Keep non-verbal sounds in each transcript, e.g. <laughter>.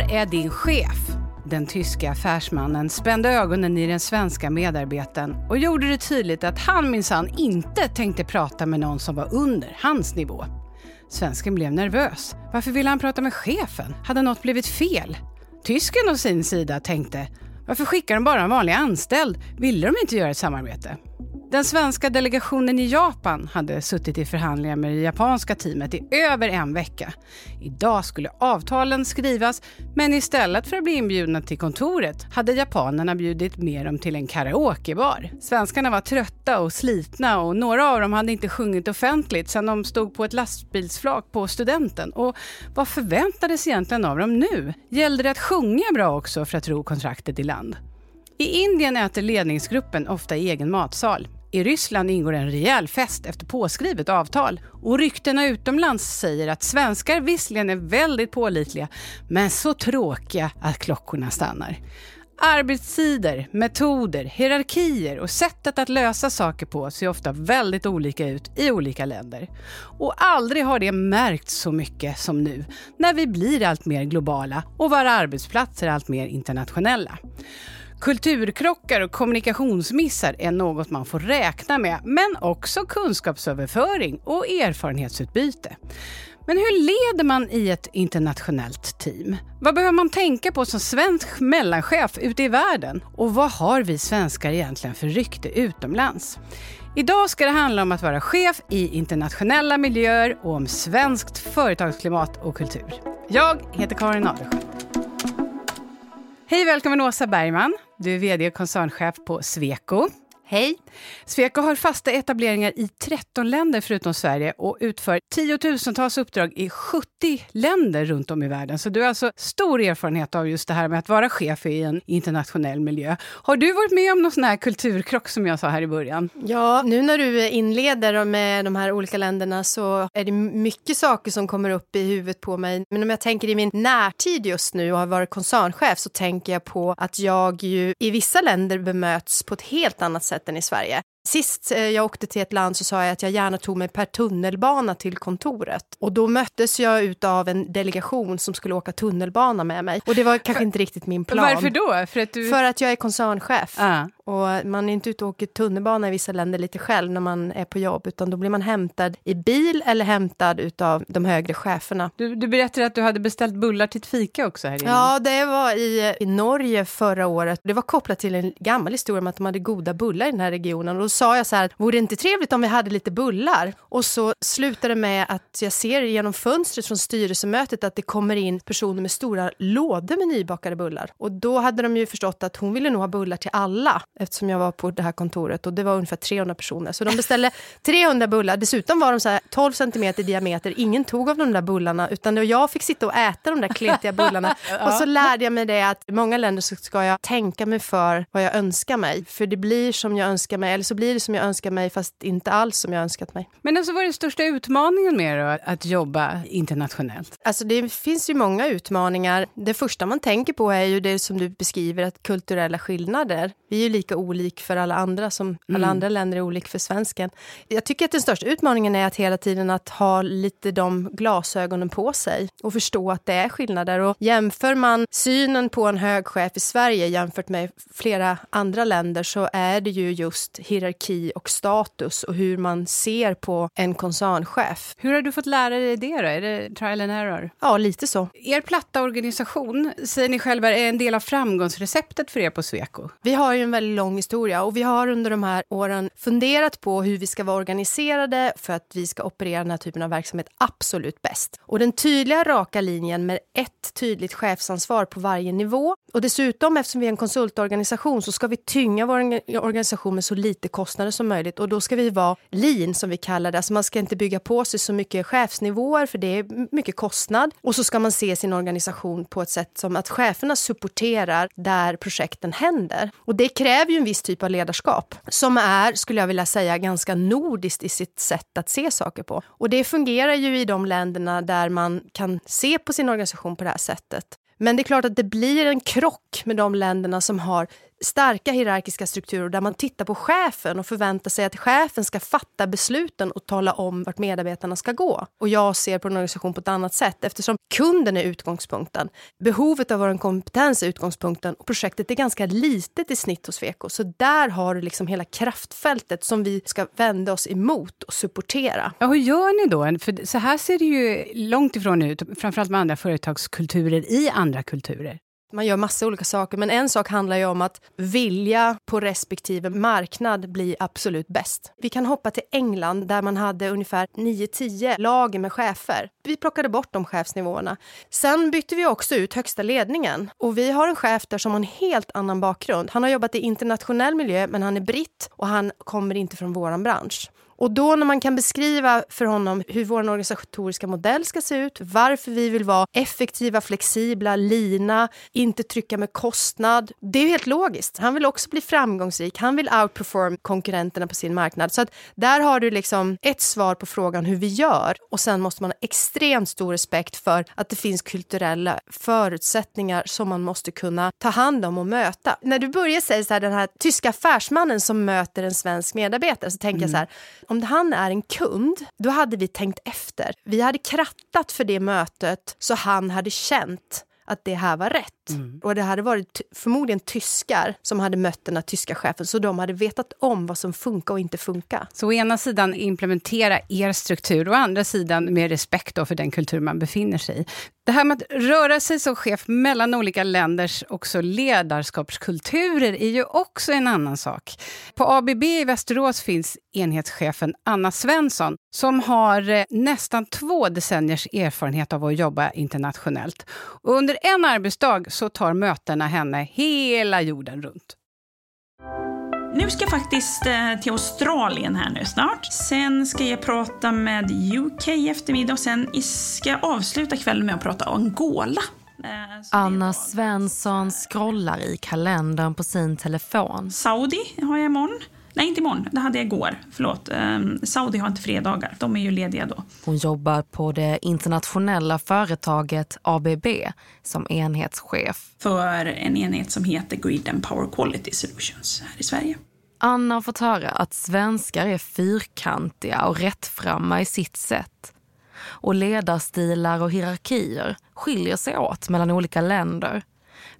Var är din chef? Den tyska affärsmannen spände ögonen i den svenska medarbetaren och gjorde det tydligt att han minsann inte tänkte prata med någon som var under hans nivå. Svensken blev nervös. Varför ville han prata med chefen? Hade något blivit fel? Tysken å sin sida tänkte, varför skickar de bara en vanlig anställd? Ville de inte göra ett samarbete? Den svenska delegationen i Japan hade suttit i förhandlingar med det japanska teamet i över en vecka. Idag skulle avtalen skrivas, men istället för att bli inbjudna till kontoret hade japanerna bjudit med dem till en karaokebar. Svenskarna var trötta och slitna och några av dem hade inte sjungit offentligt sedan de stod på ett lastbilsflak på studenten. Och vad förväntades egentligen av dem nu? Gällde det att sjunga bra också för att ro kontraktet i land? I Indien äter ledningsgruppen ofta i egen matsal. I Ryssland ingår en rejäl fest efter påskrivet avtal. Och ryktena utomlands säger att svenskar visserligen är väldigt pålitliga, men så tråkiga att klockorna stannar. Arbetstider, metoder, hierarkier och sättet att lösa saker på ser ofta väldigt olika ut i olika länder. Och aldrig har det märkts så mycket som nu, när vi blir allt mer globala och våra arbetsplatser allt mer internationella. Kulturkrockar och kommunikationsmissar är något man får räkna med, men också kunskapsöverföring och erfarenhetsutbyte. Men hur leder man i ett internationellt team? Vad behöver man tänka på som svensk mellanchef ute i världen? Och vad har vi svenskar egentligen för rykte utomlands? Idag ska det handla om att vara chef i internationella miljöer och om svenskt företagsklimat och kultur. Jag heter Karin Adelsjö. Hej välkommen Åsa Bergman. Du är VD och koncernchef på Sweco. Hej. Sweco har fasta etableringar i 13 länder förutom Sverige och utför tiotusentals uppdrag i 70 länder runt om i världen. Så du har alltså stor erfarenhet av just det här med att vara chef i en internationell miljö. Har du varit med om någon sån här kulturkrock som jag sa här i början? Ja, nu när du inleder med de här olika länderna så är det mycket saker som kommer upp i huvudet på mig. Men om jag tänker i min närtid just nu och har varit koncernchef så tänker jag på att jag ju i vissa länder bemöts på ett helt annat sätt än i Sverige. Sist eh, jag åkte till ett land så sa jag att jag gärna tog mig per tunnelbana till kontoret. Och då möttes jag utav en delegation som skulle åka tunnelbana med mig. Och det var kanske inte riktigt min plan. Varför då? För att, du... För att jag är koncernchef. Ah. Och man är inte ute och åker tunnelbana i vissa länder lite själv när man är på jobb, utan då blir man hämtad i bil eller hämtad utav de högre cheferna. Du, du berättade att du hade beställt bullar till ett fika också här. Ja, det var i, i Norge förra året. Det var kopplat till en gammal historia om att de hade goda bullar i den här regionen. Och sa jag så här, vore det inte trevligt om vi hade lite bullar? Och så slutade det med att jag ser genom fönstret från styrelsemötet att det kommer in personer med stora lådor med nybakade bullar. Och då hade de ju förstått att hon ville nog ha bullar till alla eftersom jag var på det här kontoret och det var ungefär 300 personer. Så de beställde <laughs> 300 bullar. Dessutom var de så 12 centimeter i diameter. Ingen tog av de där bullarna utan det jag fick sitta och äta de där kletiga bullarna. <laughs> ja. Och så lärde jag mig det att i många länder så ska jag tänka mig för vad jag önskar mig. För det blir som jag önskar mig, eller så blir det som jag önskar mig fast inte alls som jag önskat mig. Men alltså, vad är den största utmaningen med då, att jobba internationellt? Alltså det finns ju många utmaningar. Det första man tänker på är ju det som du beskriver, att kulturella skillnader. Vi är ju lika olik för alla andra som mm. alla andra länder är olik för svensken. Jag tycker att den största utmaningen är att hela tiden att ha lite de glasögonen på sig och förstå att det är skillnader. Och jämför man synen på en hög chef i Sverige jämfört med flera andra länder så är det ju just hierarki och status och hur man ser på en koncernchef. Hur har du fått lära dig det då? Är det trial and error? Ja, lite så. Er platta organisation, säger ni själva, är en del av framgångsreceptet för er på Sweco? Vi har ju en väldigt lång historia och vi har under de här åren funderat på hur vi ska vara organiserade för att vi ska operera den här typen av verksamhet absolut bäst. Och den tydliga raka linjen med ett tydligt chefsansvar på varje nivå och dessutom eftersom vi är en konsultorganisation så ska vi tynga vår organisation med så lite kostnader som möjligt och då ska vi vara lean som vi kallar det. Alltså man ska inte bygga på sig så mycket chefsnivåer för det är mycket kostnad och så ska man se sin organisation på ett sätt som att cheferna supporterar där projekten händer. Och det kräver ju en viss typ av ledarskap som är, skulle jag vilja säga, ganska nordiskt i sitt sätt att se saker på. Och det fungerar ju i de länderna där man kan se på sin organisation på det här sättet. Men det är klart att det blir en krock med de länderna som har starka hierarkiska strukturer där man tittar på chefen och förväntar sig att chefen ska fatta besluten och tala om vart medarbetarna ska gå. Och jag ser på en organisation på ett annat sätt eftersom kunden är utgångspunkten. Behovet av vår kompetens är utgångspunkten och projektet är ganska litet i snitt hos Sweco. Så där har du liksom hela kraftfältet som vi ska vända oss emot och supportera. Ja, hur gör ni då? För så här ser det ju långt ifrån ut, framförallt med andra företagskulturer i andra kulturer. Man gör massa olika saker, men en sak handlar ju om att vilja på respektive marknad bli absolut bäst. Vi kan hoppa till England där man hade ungefär 9-10 lager med chefer. Vi plockade bort de chefsnivåerna. Sen bytte vi också ut högsta ledningen och vi har en chef där som har en helt annan bakgrund. Han har jobbat i internationell miljö, men han är britt och han kommer inte från våran bransch. Och då när man kan beskriva för honom hur vår organisatoriska modell ska se ut, varför vi vill vara effektiva, flexibla, lina, inte trycka med kostnad. Det är helt logiskt. Han vill också bli framgångsrik. Han vill outperform konkurrenterna på sin marknad. Så att där har du liksom ett svar på frågan hur vi gör. Och sen måste man ha extremt stor respekt för att det finns kulturella förutsättningar som man måste kunna ta hand om och möta. När du börjar säga så här, den här tyska affärsmannen som möter en svensk medarbetare så tänker mm. jag så här, om han är en kund, då hade vi tänkt efter. Vi hade krattat för det mötet så han hade känt att det här var rätt. Mm. Och det hade varit förmodligen tyskar som hade mött den här tyska chefen, så de hade vetat om vad som funkar och inte funkar. Så å ena sidan implementera er struktur och å andra sidan med respekt för den kultur man befinner sig i. Det här med att röra sig som chef mellan olika länders också ledarskapskulturer är ju också en annan sak. På ABB i Västerås finns enhetschefen Anna Svensson som har eh, nästan två decenniers erfarenhet av att jobba internationellt. Och under en arbetsdag så tar mötena henne hela jorden runt. Nu ska jag faktiskt eh, till Australien här nu snart. Sen ska jag prata med UK i eftermiddag och sen ska jag avsluta kvällen med att prata Angola. Eh, Anna Svensson scrollar i kalendern på sin telefon. Saudi har jag imorgon. Nej, inte imorgon. Det hade jag igår. Förlåt. Um, Saudi har inte fredagar. De är ju lediga då. Hon jobbar på det internationella företaget ABB som enhetschef. För en enhet som heter Grid and Power Quality Solutions här i Sverige. Anna har fått höra att svenskar är fyrkantiga och rättframma i sitt sätt. Och ledarstilar och hierarkier skiljer sig åt mellan olika länder.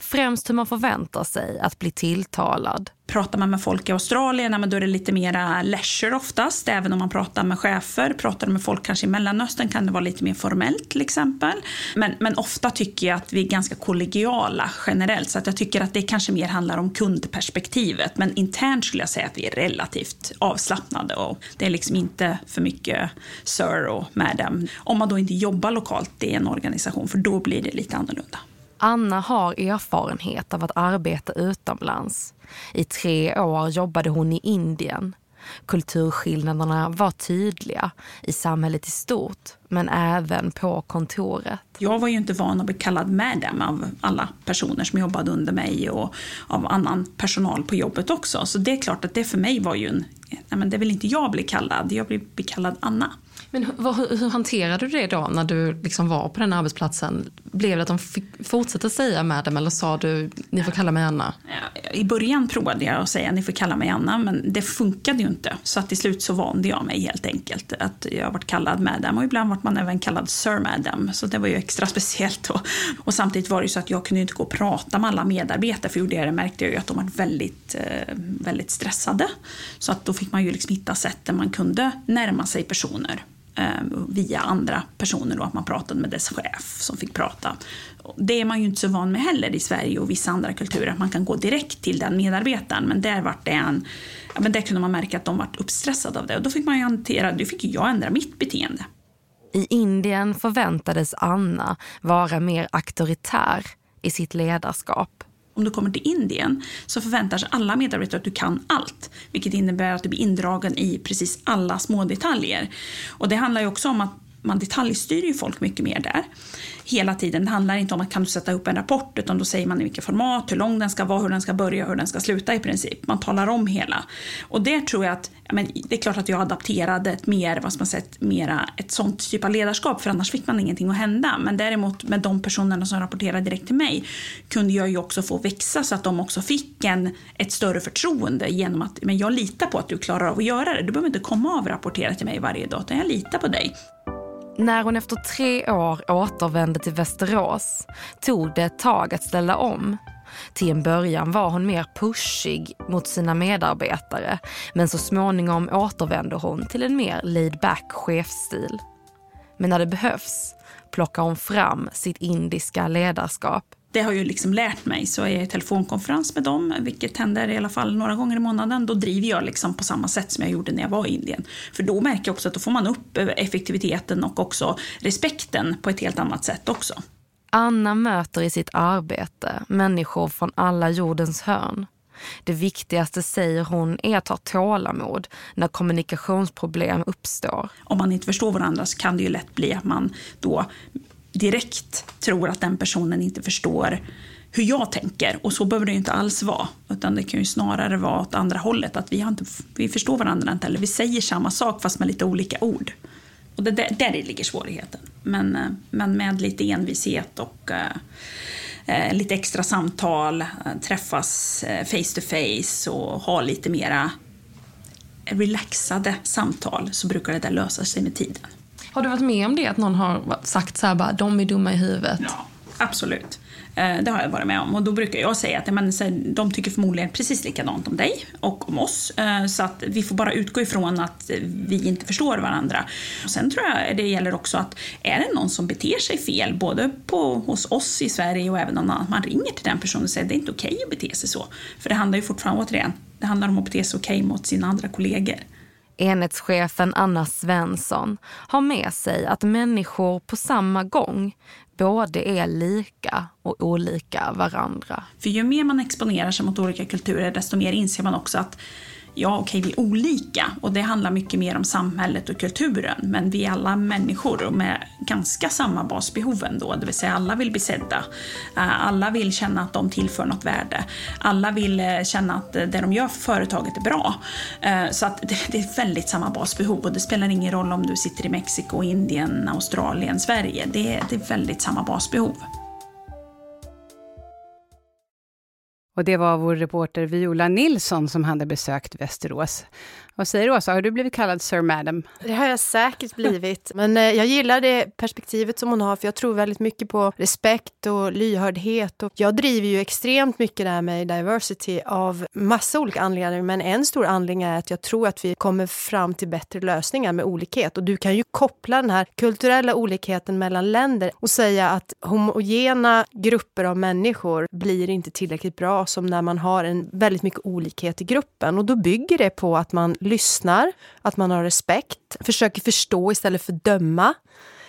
Främst hur man förväntar sig att bli tilltalad. Pratar man med folk i Australien, då är det lite mer leisure oftast. Även om man pratar med chefer. Pratar du med folk kanske i Mellanöstern kan det vara lite mer formellt till exempel. Men, men ofta tycker jag att vi är ganska kollegiala generellt. Så att jag tycker att det kanske mer handlar om kundperspektivet. Men internt skulle jag säga att vi är relativt avslappnade. Och det är liksom inte för mycket sir och madam. Om man då inte jobbar lokalt i en organisation, för då blir det lite annorlunda. Anna har erfarenhet av att arbeta utomlands. I tre år jobbade hon i Indien. Kulturskillnaderna var tydliga i samhället i stort, men även på kontoret. Jag var ju inte van att bli kallad madam av alla personer som jobbade under mig och av annan personal på jobbet också. Så det är klart att det för mig var ju en... Nej men det vill inte jag bli kallad, jag vill bli kallad Anna. Men hur, hur hanterade du det då när du liksom var på den arbetsplatsen? Blev det att de fick fortsätta säga madam eller sa du ni får kalla mig Anna? I början provade jag att säga ni får kalla mig Anna men det funkade ju inte. Så att till slut så vande jag mig helt enkelt. Att jag varit kallad madam och ibland vart man även kallad sir madam. Så det var ju extra <laughs> speciellt. då. och samtidigt var det ju så att jag kunde inte gå och prata med alla medarbetare för gjorde jag det märkte jag ju att de var väldigt, eh, väldigt stressade. Så att då fick man ju liksom hitta sätt där man kunde närma sig personer Eh, via andra personer och att man pratade med dess chef som fick prata. Det är man ju inte så van med heller i Sverige och vissa andra kulturer, att man kan gå direkt till den medarbetaren. Men där var det en, ja, men där kunde man märka att de var uppstressade av det och då fick man ju hantera, då fick jag ändra mitt beteende. I Indien förväntades Anna vara mer auktoritär i sitt ledarskap om du kommer till Indien så förväntar sig alla medarbetare att du kan allt. Vilket innebär att du blir indragen i precis alla små detaljer. Och det handlar ju också om att man detaljstyr ju folk mycket mer där. Hela tiden. Det handlar inte om att kan du sätta upp en rapport utan då säger man i vilket format, hur lång den ska vara, hur den ska börja, hur den ska sluta i princip. Man talar om hela. Och där tror jag att, men det är klart att jag adapterade ett mer, vad man säga, ett, mera, ett sånt typ av ledarskap för annars fick man ingenting att hända. Men däremot med de personerna som rapporterade direkt till mig kunde jag ju också få växa så att de också fick en, ett större förtroende genom att men jag litar på att du klarar av att göra det. Du behöver inte komma och rapportera till mig varje dag utan jag litar på dig. När hon efter tre år återvände till Västerås tog det ett tag att ställa om. Till en början var hon mer pushig mot sina medarbetare men så småningom återvände hon till en mer laid-back chefsstil. Men när det behövs plockar hon fram sitt indiska ledarskap det har ju liksom lärt mig. Så är jag i telefonkonferens med dem, vilket händer i alla fall några gånger i månaden, då driver jag liksom på samma sätt som jag gjorde när jag var i Indien. För då märker jag också att då får man upp effektiviteten och också respekten på ett helt annat sätt också. Anna möter i sitt arbete människor från alla jordens hörn. Det viktigaste, säger hon, är att ha tålamod när kommunikationsproblem uppstår. Om man inte förstår varandra så kan det ju lätt bli att man då direkt tror att den personen inte förstår hur jag tänker. Och så behöver det inte alls vara. Utan det kan ju snarare vara åt andra hållet. Att vi, har inte, vi förstår varandra inte. Eller vi säger samma sak fast med lite olika ord. Och det, där, där ligger svårigheten. Men, eh, men med lite envishet och eh, eh, lite extra samtal, eh, träffas face to face och ha lite mera relaxade samtal så brukar det där lösa sig med tiden. Har du varit med om det, att någon har sagt så här bara, de är dumma i huvudet? Ja, absolut. Eh, det har jag varit med om. Och då brukar jag säga att men, de tycker förmodligen precis likadant om dig och om oss. Eh, så att vi får bara utgå ifrån att vi inte förstår varandra. Och sen tror jag det gäller också att är det någon som beter sig fel, både på, hos oss i Sverige och även någon annan, man ringer till den personen och säger att det är inte okej okay att bete sig så. För det handlar ju fortfarande, återigen, det handlar om att bete sig okej okay mot sina andra kollegor. Enhetschefen Anna Svensson har med sig att människor på samma gång både är lika och olika varandra. För ju mer man exponerar sig mot olika kulturer desto mer inser man också att ja okej, vi är olika och det handlar mycket mer om samhället och kulturen. Men vi är alla människor och med ganska samma basbehov ändå, det vill säga alla vill bli sedda. Eh, alla vill känna att de tillför något värde. Alla vill eh, känna att det de gör för företaget är bra. Eh, så att det är väldigt samma basbehov och det spelar ingen roll om du sitter i Mexiko, Indien, Australien, Sverige. Det är, det är väldigt samma basbehov. Och det var vår reporter Viola Nilsson som hade besökt Västerås. Vad säger Åsa, har du blivit kallad Sir Madam? Det har jag säkert blivit. <laughs> Men eh, jag gillar det perspektivet som hon har, för jag tror väldigt mycket på respekt och lyhördhet. Och jag driver ju extremt mycket det här med diversity av massa olika anledningar. Men en stor anledning är att jag tror att vi kommer fram till bättre lösningar med olikhet. Och du kan ju koppla den här kulturella olikheten mellan länder och säga att homogena grupper av människor blir inte tillräckligt bra som när man har en väldigt mycket olikhet i gruppen. Och då bygger det på att man lyssnar, att man har respekt, försöker förstå istället för döma.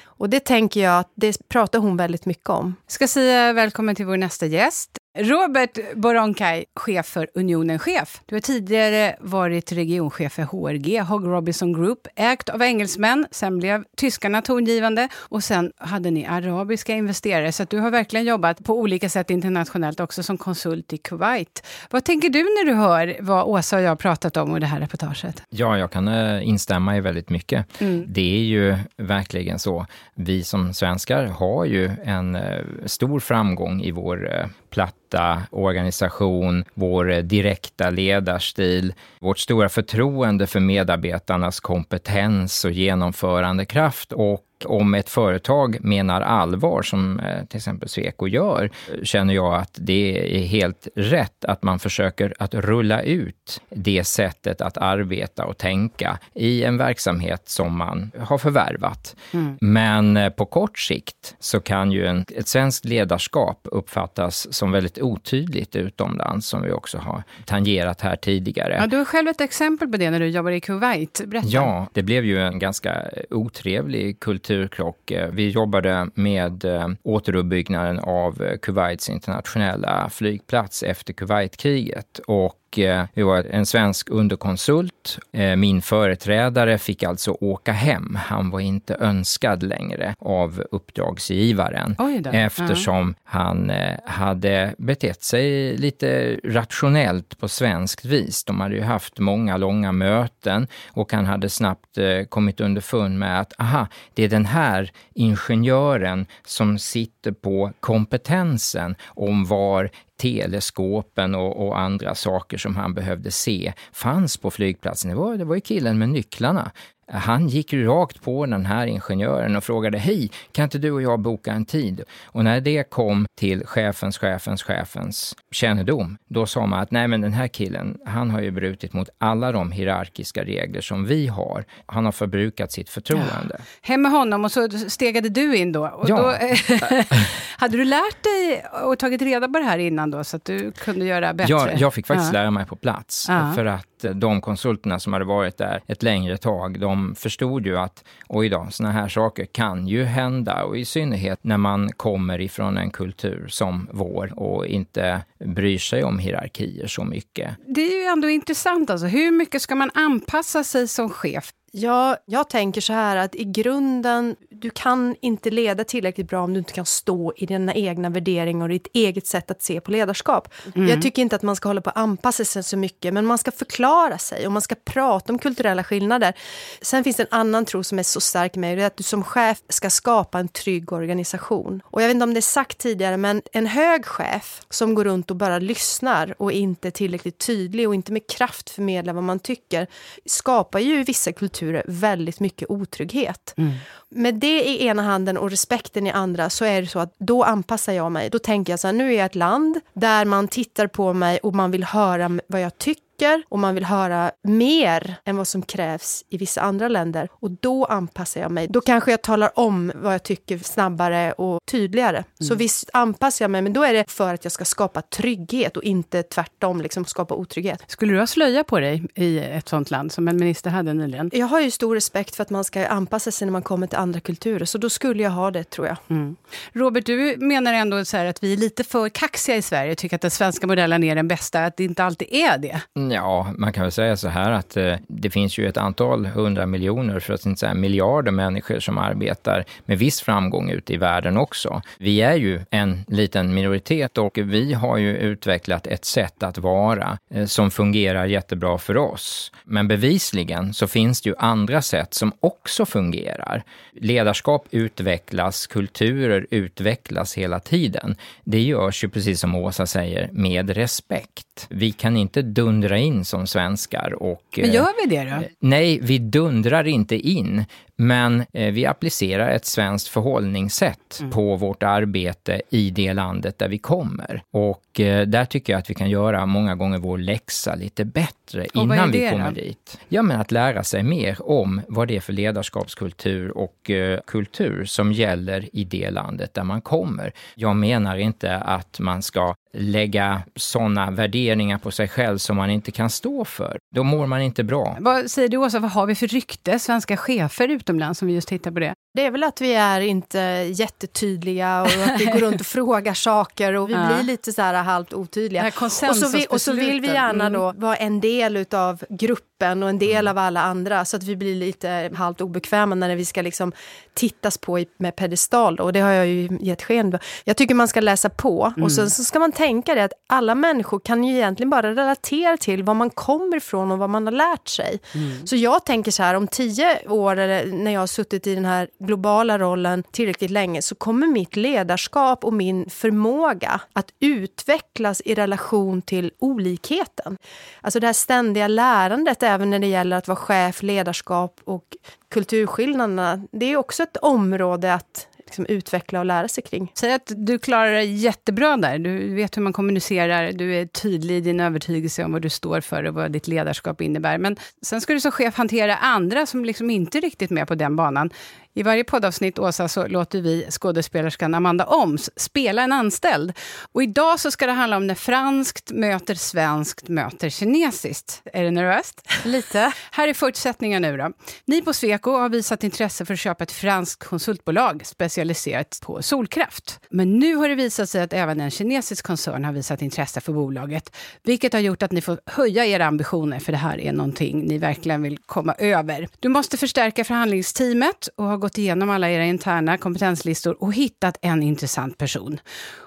Och det tänker jag att det pratar hon väldigt mycket om. Jag ska säga välkommen till vår nästa gäst. Robert Boronkai, chef för Unionen Chef. Du har tidigare varit regionchef för HRG, Hog Robinson Group, ägt av engelsmän. Sen blev tyskarna tongivande och sen hade ni arabiska investerare. Så du har verkligen jobbat på olika sätt internationellt, också som konsult i Kuwait. Vad tänker du när du hör vad Åsa och jag pratat om i det här reportaget? Ja, jag kan äh, instämma i väldigt mycket. Mm. Det är ju verkligen så. Vi som svenskar har ju en äh, stor framgång i vår äh, platta organisation, vår eh, direkta ledarstil, vårt stora förtroende för medarbetarnas kompetens och genomförandekraft och om ett företag menar allvar, som eh, till exempel Sweco gör, känner jag att det är helt rätt att man försöker att rulla ut det sättet att arbeta och tänka i en verksamhet som man har förvärvat. Mm. Men eh, på kort sikt så kan ju en, ett svenskt ledarskap uppfattas som väldigt otydligt utomlands, som vi också har tangerat här tidigare. Ja, du har själv ett exempel på det när du jobbade i Kuwait. Berätta. Ja, det blev ju en ganska otrevlig kultur kulturkrock. Eh, vi jobbade med eh, återuppbyggnaden av eh, Kuwaits internationella flygplats efter Kuwaitkriget och och eh, vi var en svensk underkonsult. Eh, min företrädare fick alltså åka hem. Han var inte önskad längre av uppdragsgivaren eftersom han eh, hade betett sig lite rationellt på svenskt vis. De hade ju haft många långa möten och han hade snabbt kommit underfund med att aha, det är den här ingenjören som sitter på kompetensen om var teleskopen och, och, andra saker som han behövde se fanns på flygplatsen. Det var, det var ju killen med nycklarna. Han gick rakt på den här ingenjören och frågade hej, kan inte du och jag boka en tid? Och när det kom till chefens, chefens, chefens kännedom, då sa man att nej men den här killen, han har ju brutit mot alla de hierarkiska regler som vi har. Han har förbrukat sitt förtroende. Ja. Hem med honom och så stegade du in då. Och ja. då <laughs> hade du lärt dig och tagit reda på det här innan då så att du kunde göra bättre? Ja, jag fick faktiskt ja. lära mig på plats. För att de konsulterna som hade varit där ett längre tag, de förstod ju att oj då, såna här saker kan ju hända. Och i synnerhet när man kommer ifrån en kultur som vår och inte bryr sig om hierarkier så mycket. Det är ju ändå intressant alltså, hur mycket ska man anpassa sig som chef? Ja, jag tänker så här att i grunden, du kan inte leda tillräckligt bra om du inte kan stå i dina egna värderingar och ditt eget sätt att se på ledarskap. Mm. Jag tycker inte att man ska hålla på att anpassa sig så mycket, men man ska förklara sig och man ska prata om kulturella skillnader. Sen finns det en annan tro som är så stark i mig, det är att du som chef ska skapa en trygg organisation. Och jag vet inte om det är sagt tidigare, men en hög chef som går runt och bara lyssnar och inte är tillräckligt tydlig och inte med kraft förmedlar vad man tycker, skapar ju vissa kulturer kulturer väldigt mycket otrygghet. Mm. Med det i ena handen och respekten i andra så är det så att då anpassar jag mig. Då tänker jag så här, nu är jag ett land där man tittar på mig och man vill höra vad jag tycker tycker och man vill höra mer än vad som krävs i vissa andra länder. Och då anpassar jag mig. Då kanske jag talar om vad jag tycker snabbare och tydligare. Mm. Så visst anpassar jag mig, men då är det för att jag ska skapa trygghet och inte tvärtom liksom skapa otrygghet. Skulle du ha slöja på dig i ett sånt land som en minister hade nyligen? Jag har ju stor respekt för att man ska anpassa sig när man kommer till andra kulturer, så då skulle jag ha det tror jag. Mm. Robert, du menar ändå så att vi är lite för kaxiga i Sverige, tycker att den svenska modellen är den bästa, att det inte alltid är det? Ja, man kan väl säga så här att eh, det finns ju ett antal hundra miljoner, för att inte säga miljarder människor som arbetar med viss framgång ute i världen också. Vi är ju en liten minoritet och vi har ju utvecklat ett sätt att vara eh, som fungerar jättebra för oss. Men bevisligen så finns det ju andra sätt som också fungerar. Ledarskap utvecklas, kulturer utvecklas hela tiden. Det görs ju precis som Åsa säger med respekt. Vi kan inte dundra in som svenskar. Och, Men gör vi det då? Eh, nej, vi dundrar inte in. Men eh, vi applicerar ett svenskt förhållningssätt mm. på vårt arbete i det landet där vi kommer. Och eh, där tycker jag att vi kan göra många gånger vår läxa lite bättre och innan vi kommer då? dit. Ja, men att lära sig mer om vad det är för ledarskapskultur och eh, kultur som gäller i det landet där man kommer. Jag menar inte att man ska lägga sådana värderingar på sig själv som man inte kan stå för. Då mår man inte bra. Vad säger du Åsa, vad har vi för rykte, svenska chefer utomlands, som vi just tittar på det? Det är väl att vi är inte jättetydliga och att vi går runt och <laughs> frågar saker och vi ja. blir lite så här halvt otydliga. Och så, vi, och så vill vi gärna då mm. vara en del av gruppen och en del mm. av alla andra så att vi blir lite halvt obekväma när vi ska liksom tittas på med pedestal. Och det har jag ju gett sken Jag tycker man ska läsa på mm. och sen så ska man tänka det att alla människor kan ju egentligen bara relatera till var man kommer ifrån och vad man har lärt sig. Mm. Så jag tänker så här om tio år när jag har suttit i den här globala rollen tillräckligt länge så kommer mitt ledarskap och min förmåga att utvecklas i relation till olikheten. Alltså det här ständiga lärandet även när det gäller att vara chef, ledarskap och kulturskillnaderna. Det är också ett område att liksom utveckla och lära sig kring. Säg att du klarar dig jättebra där. Du vet hur man kommunicerar, du är tydlig i din övertygelse om vad du står för och vad ditt ledarskap innebär. Men sen ska du som chef hantera andra som liksom inte är riktigt med på den banan. I varje poddavsnitt, Åsa, så låter vi skådespelerskan Amanda Oms spela en anställd. Och idag så ska det handla om när franskt möter svenskt möter kinesiskt. Är det nervöst? Lite. <laughs> Här är förutsättningarna nu då. Ni på Sweco har visat intresse för att köpa ett franskt konsultbolag specialiserat på solkraft. Men nu har det visat sig att även en kinesisk koncern har visat intresse för bolaget, vilket har gjort att ni får höja era ambitioner, för det här är någonting ni verkligen vill komma över. Du måste förstärka förhandlingsteamet och har gått igenom alla era interna kompetenslistor och hittat en intressant person.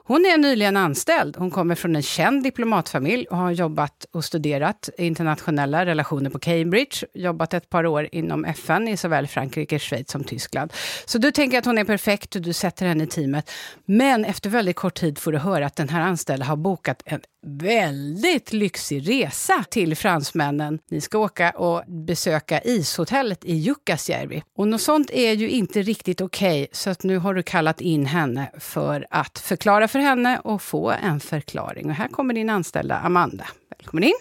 Hon är nyligen anställd. Hon kommer från en känd diplomatfamilj och har jobbat och studerat internationella relationer på Cambridge, jobbat ett par år inom FN i såväl Frankrike, Schweiz som Tyskland. Så du tänker att hon är perfekt och du sätter henne i teamet. Men efter väldigt kort tid får du höra att den här anställda har bokat en väldigt lyxig resa till fransmännen. Ni ska åka och besöka ishotellet i Jukkasjärvi. Och något sånt är ju inte riktigt okej, okay, så att nu har du kallat in henne för att förklara för henne och få en förklaring. Och här kommer din anställda Amanda. Välkommen in.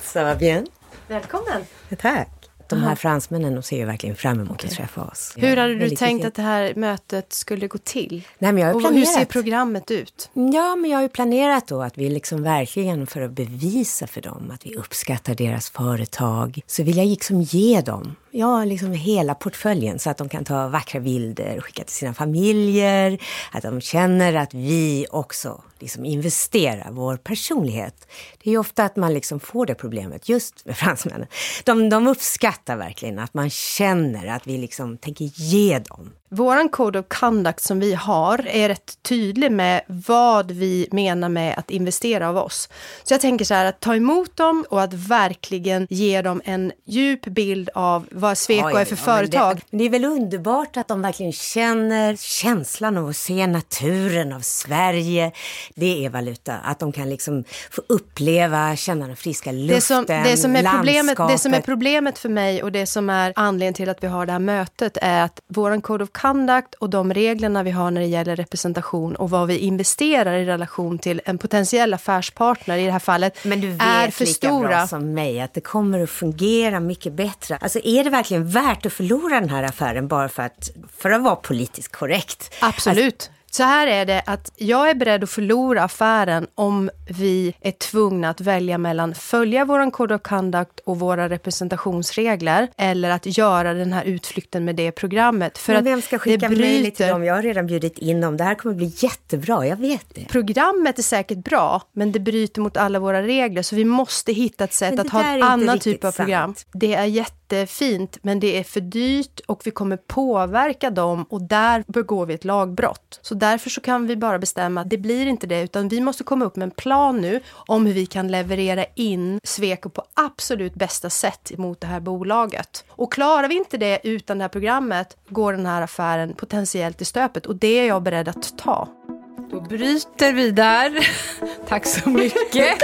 Ça va bien? Välkommen. Tack. De här fransmännen ser ju verkligen fram emot att träffa oss. Hur hade du tänkt att det här mötet skulle gå till? Nej, men jag har och planerat. hur ser programmet ut? Ja, men jag har ju planerat då att vi liksom verkligen för att bevisa för dem att vi uppskattar deras företag så vill jag liksom ge dem ja, liksom hela portföljen så att de kan ta vackra bilder och skicka till sina familjer. Att de känner att vi också liksom investerar vår personlighet. Det är ju ofta att man liksom får det problemet just med fransmännen. De, de uppskattar verkligen att man känner att vi liksom tänker ge dem vår code of conduct som vi har är rätt tydlig med vad vi menar med att investera av oss. Så jag tänker så här att ta emot dem och att verkligen ge dem en djup bild av vad Sweco är för ja, företag. Men det, det, är väl underbart att de verkligen känner känslan av att se naturen av Sverige. Det är valuta. Att de kan liksom få uppleva, känna den friska luften, det som, det som är problemet, Det som är problemet för mig och det som är anledningen till att vi har det här mötet är att vår code of conduct och de reglerna vi har när det gäller representation och vad vi investerar i relation till en potentiell affärspartner i det här fallet Men du vet är för lika stora. bra som mig att det kommer att fungera mycket bättre. Alltså är det verkligen värt att förlora den här affären bara för att, för att vara politiskt korrekt? Absolut. Alltså, så här är det att jag är beredd att förlora affären om vi är tvungna att välja mellan följa vår code of conduct och våra representationsregler eller att göra den här utflykten med det programmet. För Men vem ska skicka mejl till dem? Jag har redan bjudit in dem. Det här kommer bli jättebra, jag vet det. Programmet är säkert bra, men det bryter mot alla våra regler så vi måste hitta ett sätt att ha en annan typ av program. Sant. Det är jätte jättefint, men det är för dyrt och vi kommer påverka dem och där begår vi ett lagbrott. Så därför så kan vi bara bestämma att det blir inte det, utan vi måste komma upp med en plan nu om hur vi kan leverera in Sweco på absolut bästa sätt mot det här bolaget. Och klarar vi inte det utan det här programmet går den här affären potentiellt i stöpet och det är jag beredd att ta. Då bryter vi där. <laughs> Tack så mycket.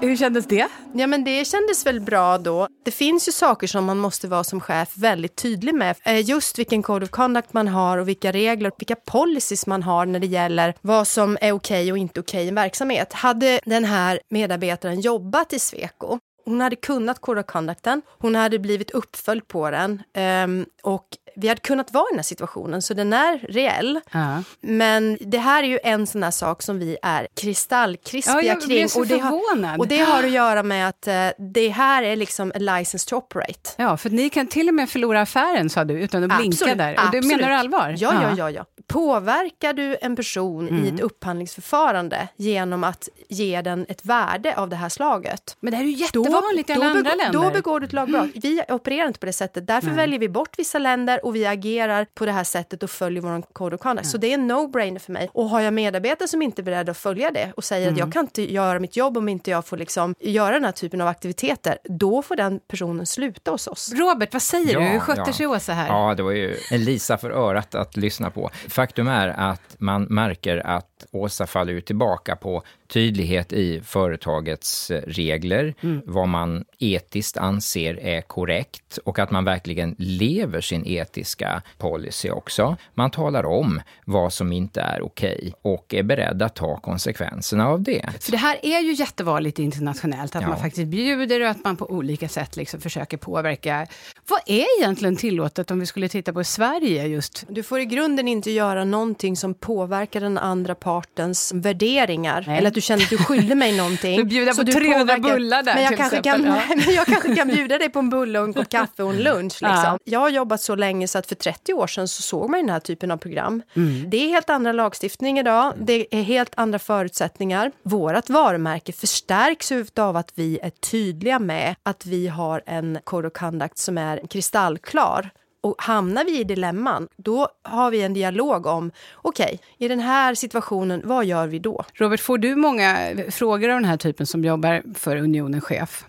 Hur kändes det? Ja, men det kändes väl bra då. Det finns ju saker som man måste vara som chef väldigt tydlig med. Eh, just vilken code of conduct man har och vilka regler och vilka policies man har när det gäller vad som är okej okay och inte okej okay i en verksamhet. Hade den här medarbetaren jobbat i Sweco hon hade kunnat code of conducten, hon hade blivit uppföljd på den um, och vi hade kunnat vara i den här situationen, så den är reell. Ja. Men det här är ju en sån här sak som vi är kristallkrispiga ja, kring. Och, det har, och det har att <gasps> göra med att uh, det här är liksom a license to operate. Ja, för ni kan till och med förlora affären, sa du, utan att blinka absolut, där. Och absolut. du menar allvar? Ja, ja, ja. ja. Påverkar du en person mm. i ett upphandlingsförfarande genom att ge den ett värde av det här slaget? Men det här är ju jättevanligt då, i alla andra länder. Då begår du ett lagbrott. Vi opererar inte på det sättet. Därför Nej. väljer vi bort vissa länder och vi agerar på det här sättet och följer vår code of conduct. Så det är en no-brainer för mig. Och har jag medarbetare som inte är beredda att följa det och säger mm. att jag kan inte göra mitt jobb om inte jag får liksom göra den här typen av aktiviteter, då får den personen sluta hos oss. Robert, vad säger ja, du? Hur sköter ja. sig Åsa här? Ja, det var ju Elisa för örat att lyssna på. Faktum är att man märker att Åsa faller ju tillbaka på tydlighet i företagets eh, regler, mm. vad man etiskt anser är korrekt och att man verkligen lever sin etiska policy också. Man talar om vad som inte är okej okay och är beredd att ta konsekvenserna av det. För det här är ju jättevanligt internationellt, att ja. man faktiskt bjuder och att man på olika sätt liksom försöker påverka. Vad är egentligen tillåtet om vi skulle titta på Sverige just? Du får i grunden inte göra någonting som påverkar den andra partens värderingar. Nej. Eller du känner att du skyller mig <laughs> någonting. Du bjuder på 300 bullar där men jag, kanske kan, ja. <laughs> men jag kanske kan bjuda dig på en bulle och en kopp kaffe och en lunch. Liksom. Ja. Jag har jobbat så länge så att för 30 år sedan så såg man den här typen av program. Mm. Det är helt andra lagstiftning idag. Det är helt andra förutsättningar. Vårt varumärke förstärks av att vi är tydliga med att vi har en code of conduct som är kristallklar. Och hamnar vi i dilemman, då har vi en dialog om, okej, okay, i den här situationen, vad gör vi då? Robert, får du många frågor av den här typen som jobbar för Unionen chef?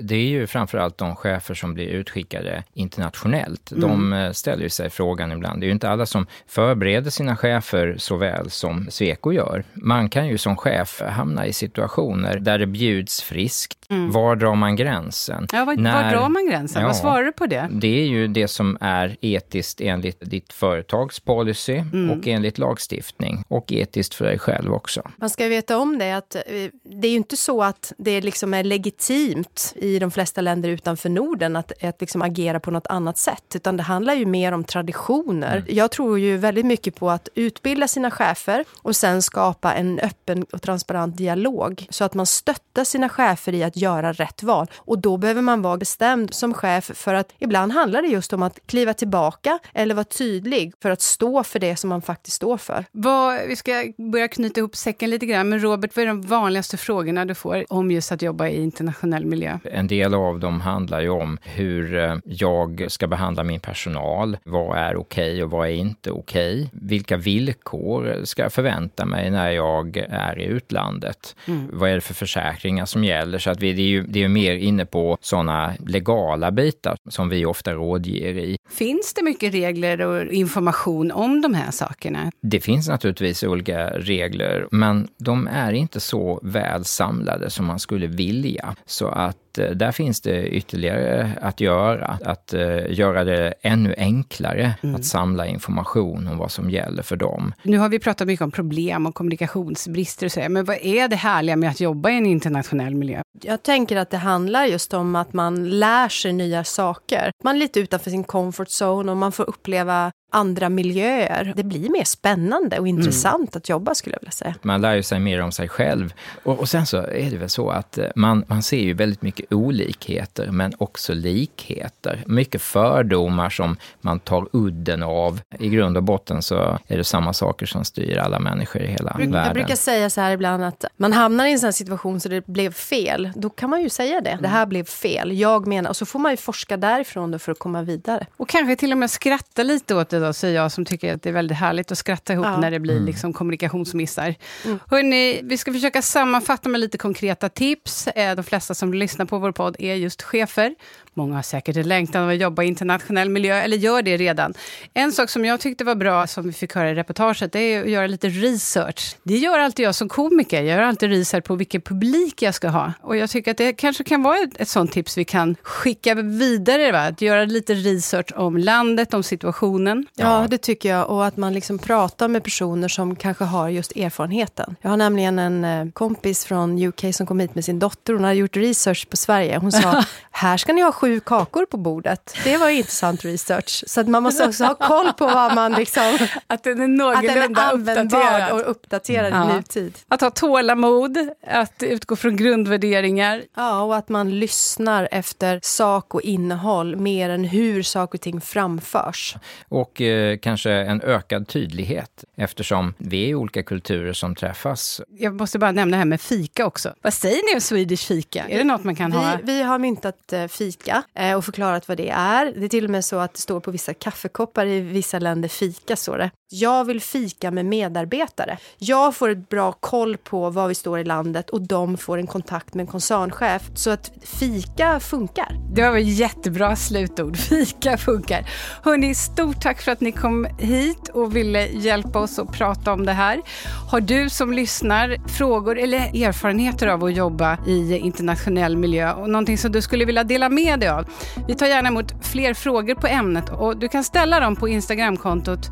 Det är ju framförallt de chefer som blir utskickade internationellt. Mm. De eh, ställer ju sig frågan ibland. Det är ju inte alla som förbereder sina chefer så väl som Sweco gör. Man kan ju som chef hamna i situationer där det bjuds friskt. Mm. Var drar man gränsen? Ja, var, När, var drar man gränsen? Ja, Vad svarar du på det? Det är ju det som är etiskt enligt ditt företags policy mm. och enligt lagstiftning och etiskt för dig själv också. Man ska veta om det att eh, det är ju inte så att det liksom är legitimt i de flesta länder utanför Norden att, att liksom agera på något annat sätt. Utan det handlar ju mer om traditioner. Mm. Jag tror ju väldigt mycket på att utbilda sina chefer och sen skapa en öppen och transparent dialog. Så att man stöttar sina chefer i att göra rätt val. Och då behöver man vara bestämd som chef för att ibland handlar det just om att kliva tillbaka eller vara tydlig för att stå för det som man faktiskt står för. Vad, vi ska börja knyta ihop säcken lite grann. Men Robert, vad är de vanligaste frågorna du får om just att jobba i internationell miljö? En del av dem handlar ju om hur eh, jag ska behandla min personal. Vad är okej okay och vad är inte okej? Okay? Vilka villkor ska jag förvänta mig när jag är i utlandet? Mm. Vad är det för försäkringar som gäller? Så att vi, det är ju det är mer inne på sådana legala bitar som vi ofta rådger i. Finns det mycket regler och information om de här sakerna? Det finns naturligtvis olika regler, men de är inte så väl samlade som man skulle vilja. Så att där finns det ytterligare att göra. Att uh, göra det ännu enklare mm. att samla information om vad som gäller för dem. Nu har vi pratat mycket om problem och kommunikationsbrister och så, men vad är det härliga med att jobba i en internationell miljö? Jag tänker att det handlar just om att man lär sig nya saker. Man är lite utanför sin comfort zone och man får uppleva andra miljöer. Det blir mer spännande och intressant mm. att jobba skulle jag vilja säga. Man lär ju sig mer om sig själv. Och, och, sen så är det väl så att eh, man, man ser ju väldigt mycket olikheter men också likheter. Mycket fördomar som man tar udden av. I grund och botten så är det samma saker som styr alla människor i hela jag världen. Jag brukar säga så här ibland att man hamnar i en sån situation så det blev fel. Då kan man ju säga det. Det här blev fel. Jag menar, och så får man ju forska därifrån då för att komma vidare. Och kanske till och med skratta lite åt det då, säger jag som tycker att det är väldigt härligt att skratta ihop ja. när det blir mm. liksom kommunikationsmissar. Mm. Hörrni, vi ska försöka sammanfatta med lite konkreta tips. Eh, de flesta som lyssnar på vår podd är just chefer. Många har säkert en längtan av att jobba i internationell miljö, eller gör det redan. En sak som jag tyckte var bra, som vi fick höra i reportaget, det är att göra lite research. Det gör alltid jag som komiker. Jag gör alltid research på vilken publik jag ska ha. Och jag tycker att det kanske kan vara ett, ett sånt tips vi kan skicka vidare. Va? Att göra lite research om landet, om situationen. Ja, det tycker jag. Och att man liksom pratar med personer som kanske har just erfarenheten. Jag har nämligen en eh, kompis från UK som kom hit med sin dotter. Hon har gjort research på Sverige. Hon sa, <laughs> här ska ni ha sju kakor på bordet. Det var intressant research. Så att man måste också ha koll på vad man liksom... <laughs> Att den är någorlunda uppdaterad. och uppdaterad ja. i nutid. Att ha tålamod, att utgå från grundvärderingar. Ja, och att man lyssnar efter sak och innehåll mer än hur saker och ting framförs. Och eh, kanske en ökad tydlighet eftersom vi är olika kulturer som träffas. Jag måste bara nämna det här med fika också. Vad säger ni om Swedish fika? Är det något man kan vi, ha? Vi har myntat eh, fika eh, och förklarat vad det är. Det är till och med så att det står på vissa kaffekoppar i vissa länder fika, står det. Jag vill fika med medarbetare. Jag får ett bra koll på var vi står i landet och de får en kontakt med en koncernchef. Så att fika funkar. Det var jättebra slutord. <laughs> Fika funkar. Hörni, stort tack för att ni kom hit och ville hjälpa oss att prata om det här. Har du som lyssnar frågor eller erfarenheter av att jobba i internationell miljö och någonting som du skulle vilja dela med dig av? Vi tar gärna emot fler frågor på ämnet och du kan ställa dem på Instagramkontot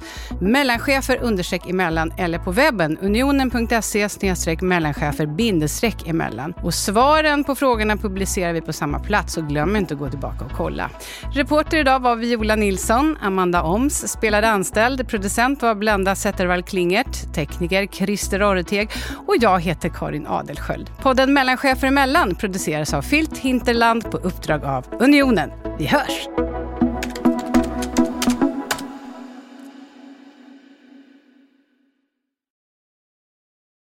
mellanchefer understreck emellan eller på webben unionen.se snedstreck mellanchefer bindestreck emellan. Och svaren på frågorna publicerar vi på samma plats så glöm inte att gå tillbaka och kolla. Reporter idag var Viola Nilsson, Amanda Oms spelade anställd, producent var Blenda Zettervall Klingert, tekniker Christer Orreteg och jag heter Karin Adelsköld. Podden Mellanchefer emellan produceras av Filt Hinterland på uppdrag av Unionen. Vi hörs!